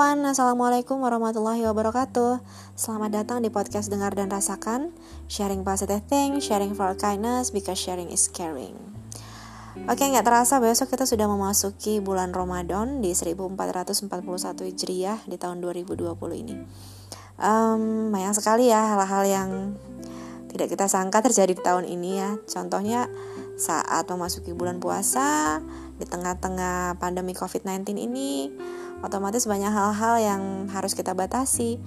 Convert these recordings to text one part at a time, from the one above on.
everyone, Assalamualaikum warahmatullahi wabarakatuh. Selamat datang di podcast Dengar dan Rasakan. Sharing positive things, sharing for kindness Because sharing is caring. Oke, nggak terasa besok kita sudah memasuki bulan Ramadan Di 1441 Hijriah di tahun 2020 ini. Um, Banyak sekali ya hal-hal yang tidak kita sangka terjadi di tahun ini ya. Contohnya saat memasuki bulan puasa di tengah-tengah pandemi COVID-19 ini otomatis banyak hal-hal yang harus kita batasi.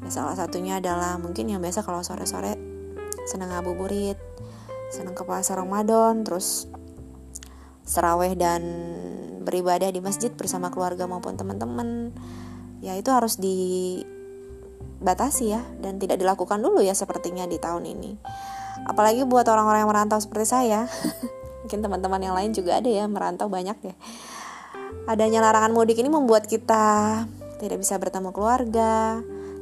Ya, salah satunya adalah mungkin yang biasa kalau sore-sore senang ngabuburit, senang ke pasar Ramadan, terus seraweh dan beribadah di masjid bersama keluarga maupun teman-teman. Ya itu harus dibatasi ya dan tidak dilakukan dulu ya sepertinya di tahun ini. Apalagi buat orang-orang yang merantau seperti saya. mungkin teman-teman yang lain juga ada ya merantau banyak ya adanya larangan mudik ini membuat kita tidak bisa bertemu keluarga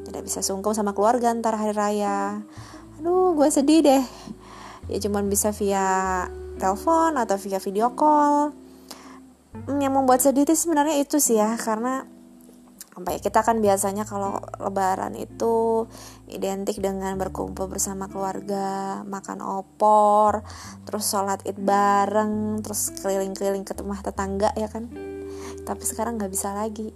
tidak bisa sungkem sama keluarga antar hari raya. Aduh gue sedih deh. Ya cuman bisa via telepon atau via video call. Hmm, yang membuat sedih itu sebenarnya itu sih ya karena apa ya kita kan biasanya kalau lebaran itu identik dengan berkumpul bersama keluarga makan opor terus sholat id bareng terus keliling-keliling ke rumah tetangga ya kan tapi sekarang nggak bisa lagi.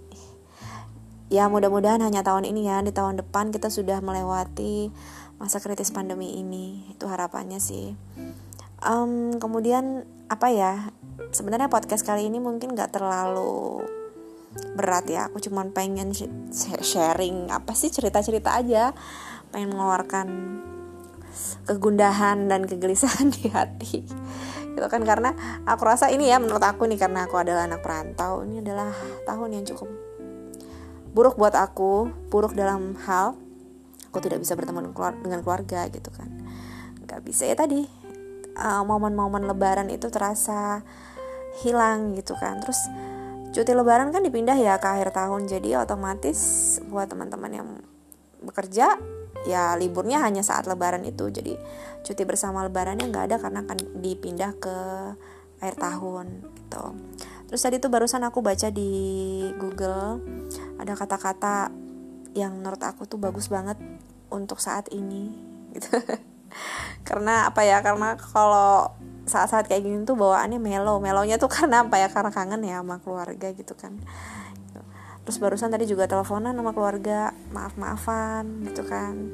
Ya mudah-mudahan hanya tahun ini ya. Di tahun depan kita sudah melewati masa kritis pandemi ini. Itu harapannya sih. Um, kemudian apa ya? Sebenarnya podcast kali ini mungkin nggak terlalu berat ya. Aku cuman pengen sharing apa sih cerita-cerita aja. Pengen mengeluarkan kegundahan dan kegelisahan di hati gitu kan karena aku rasa ini ya menurut aku nih karena aku adalah anak perantau ini adalah tahun yang cukup buruk buat aku buruk dalam hal aku tidak bisa bertemu dengan keluarga gitu kan. Nggak bisa ya tadi uh, momen-momen uh, lebaran itu terasa hilang gitu kan. Terus cuti lebaran kan dipindah ya ke akhir tahun jadi otomatis buat teman-teman yang bekerja ya liburnya hanya saat lebaran itu. Jadi cuti bersama lebarannya nggak ada karena akan dipindah ke akhir tahun gitu. Terus tadi tuh barusan aku baca di Google ada kata-kata yang menurut aku tuh bagus banget untuk saat ini gitu. Karena apa ya karena kalau saat-saat kayak gini tuh bawaannya melo. Melonya tuh karena apa ya? Karena kangen ya sama keluarga gitu kan terus barusan tadi juga teleponan sama keluarga maaf maafan gitu kan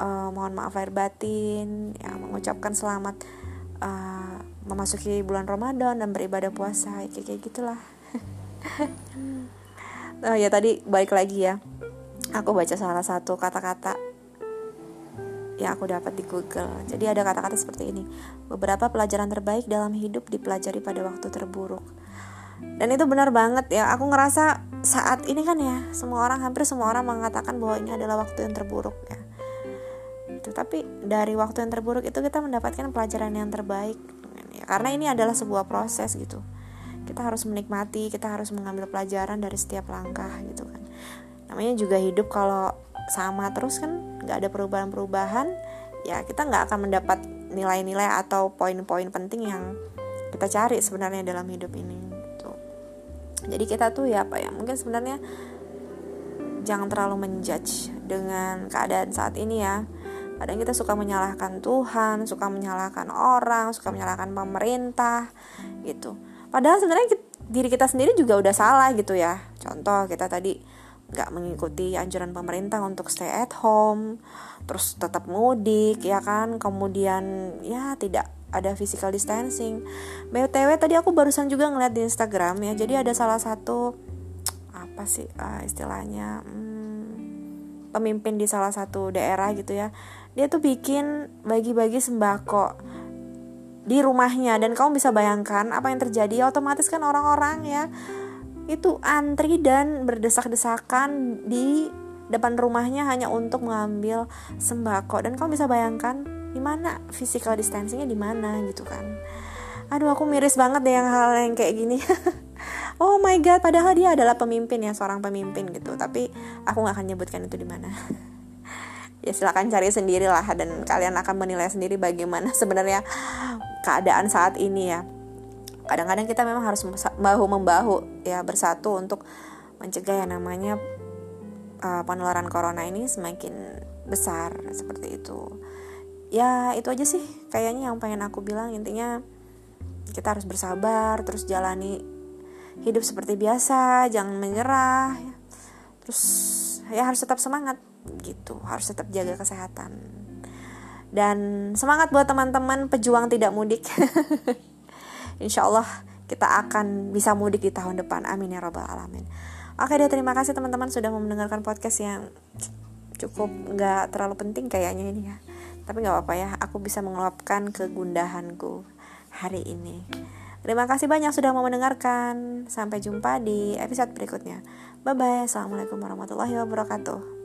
uh, mohon maaf lahir batin ya mengucapkan selamat uh, memasuki bulan Ramadan dan beribadah puasa kayak kayak gitulah uh, ya tadi baik lagi ya aku baca salah satu kata-kata yang aku dapat di Google. Jadi ada kata-kata seperti ini. Beberapa pelajaran terbaik dalam hidup dipelajari pada waktu terburuk. Dan itu benar banget ya. Aku ngerasa saat ini kan ya, semua orang hampir semua orang mengatakan bahwa ini adalah waktu yang terburuk ya. Itu tapi dari waktu yang terburuk itu kita mendapatkan pelajaran yang terbaik. Ya, karena ini adalah sebuah proses gitu. Kita harus menikmati, kita harus mengambil pelajaran dari setiap langkah gitu kan. Namanya juga hidup kalau sama terus kan nggak ada perubahan-perubahan ya kita nggak akan mendapat nilai-nilai atau poin-poin penting yang kita cari sebenarnya dalam hidup ini. Jadi kita tuh ya apa ya mungkin sebenarnya jangan terlalu menjudge dengan keadaan saat ini ya. Kadang kita suka menyalahkan Tuhan suka menyalahkan orang suka menyalahkan pemerintah gitu. Padahal sebenarnya diri kita sendiri juga udah salah gitu ya. Contoh kita tadi nggak mengikuti anjuran pemerintah untuk stay at home terus tetap mudik ya kan. Kemudian ya tidak ada physical distancing. Btw tadi aku barusan juga ngeliat di Instagram ya jadi ada salah satu apa sih uh, istilahnya hmm, pemimpin di salah satu daerah gitu ya. Dia tuh bikin bagi-bagi sembako di rumahnya dan kamu bisa bayangkan apa yang terjadi. Otomatis kan orang-orang ya itu antri dan berdesak-desakan di depan rumahnya hanya untuk mengambil sembako. Dan kamu bisa bayangkan di mana physical distancingnya di mana gitu kan. Aduh aku miris banget deh yang hal yang kayak gini. Oh my god padahal dia adalah pemimpin ya seorang pemimpin gitu. Tapi aku nggak akan nyebutkan itu di mana. Ya silahkan cari sendiri lah dan kalian akan menilai sendiri bagaimana sebenarnya keadaan saat ini ya. Kadang-kadang kita memang harus bahu membahu ya bersatu untuk mencegah yang namanya uh, penularan corona ini semakin besar seperti itu ya itu aja sih kayaknya yang pengen aku bilang. Intinya kita harus bersabar terus jalani hidup seperti biasa jangan menyerah. Terus ya harus tetap semangat gitu. Harus tetap jaga kesehatan. Dan semangat buat teman-teman pejuang tidak mudik. Insya Allah kita akan bisa mudik di tahun depan. Amin ya robbal alamin. Oke deh terima kasih teman-teman sudah mendengarkan podcast yang cukup nggak terlalu penting kayaknya ini ya tapi nggak apa-apa ya aku bisa mengeluapkan kegundahanku hari ini. Terima kasih banyak sudah mau mendengarkan. Sampai jumpa di episode berikutnya. Bye bye assalamualaikum warahmatullahi wabarakatuh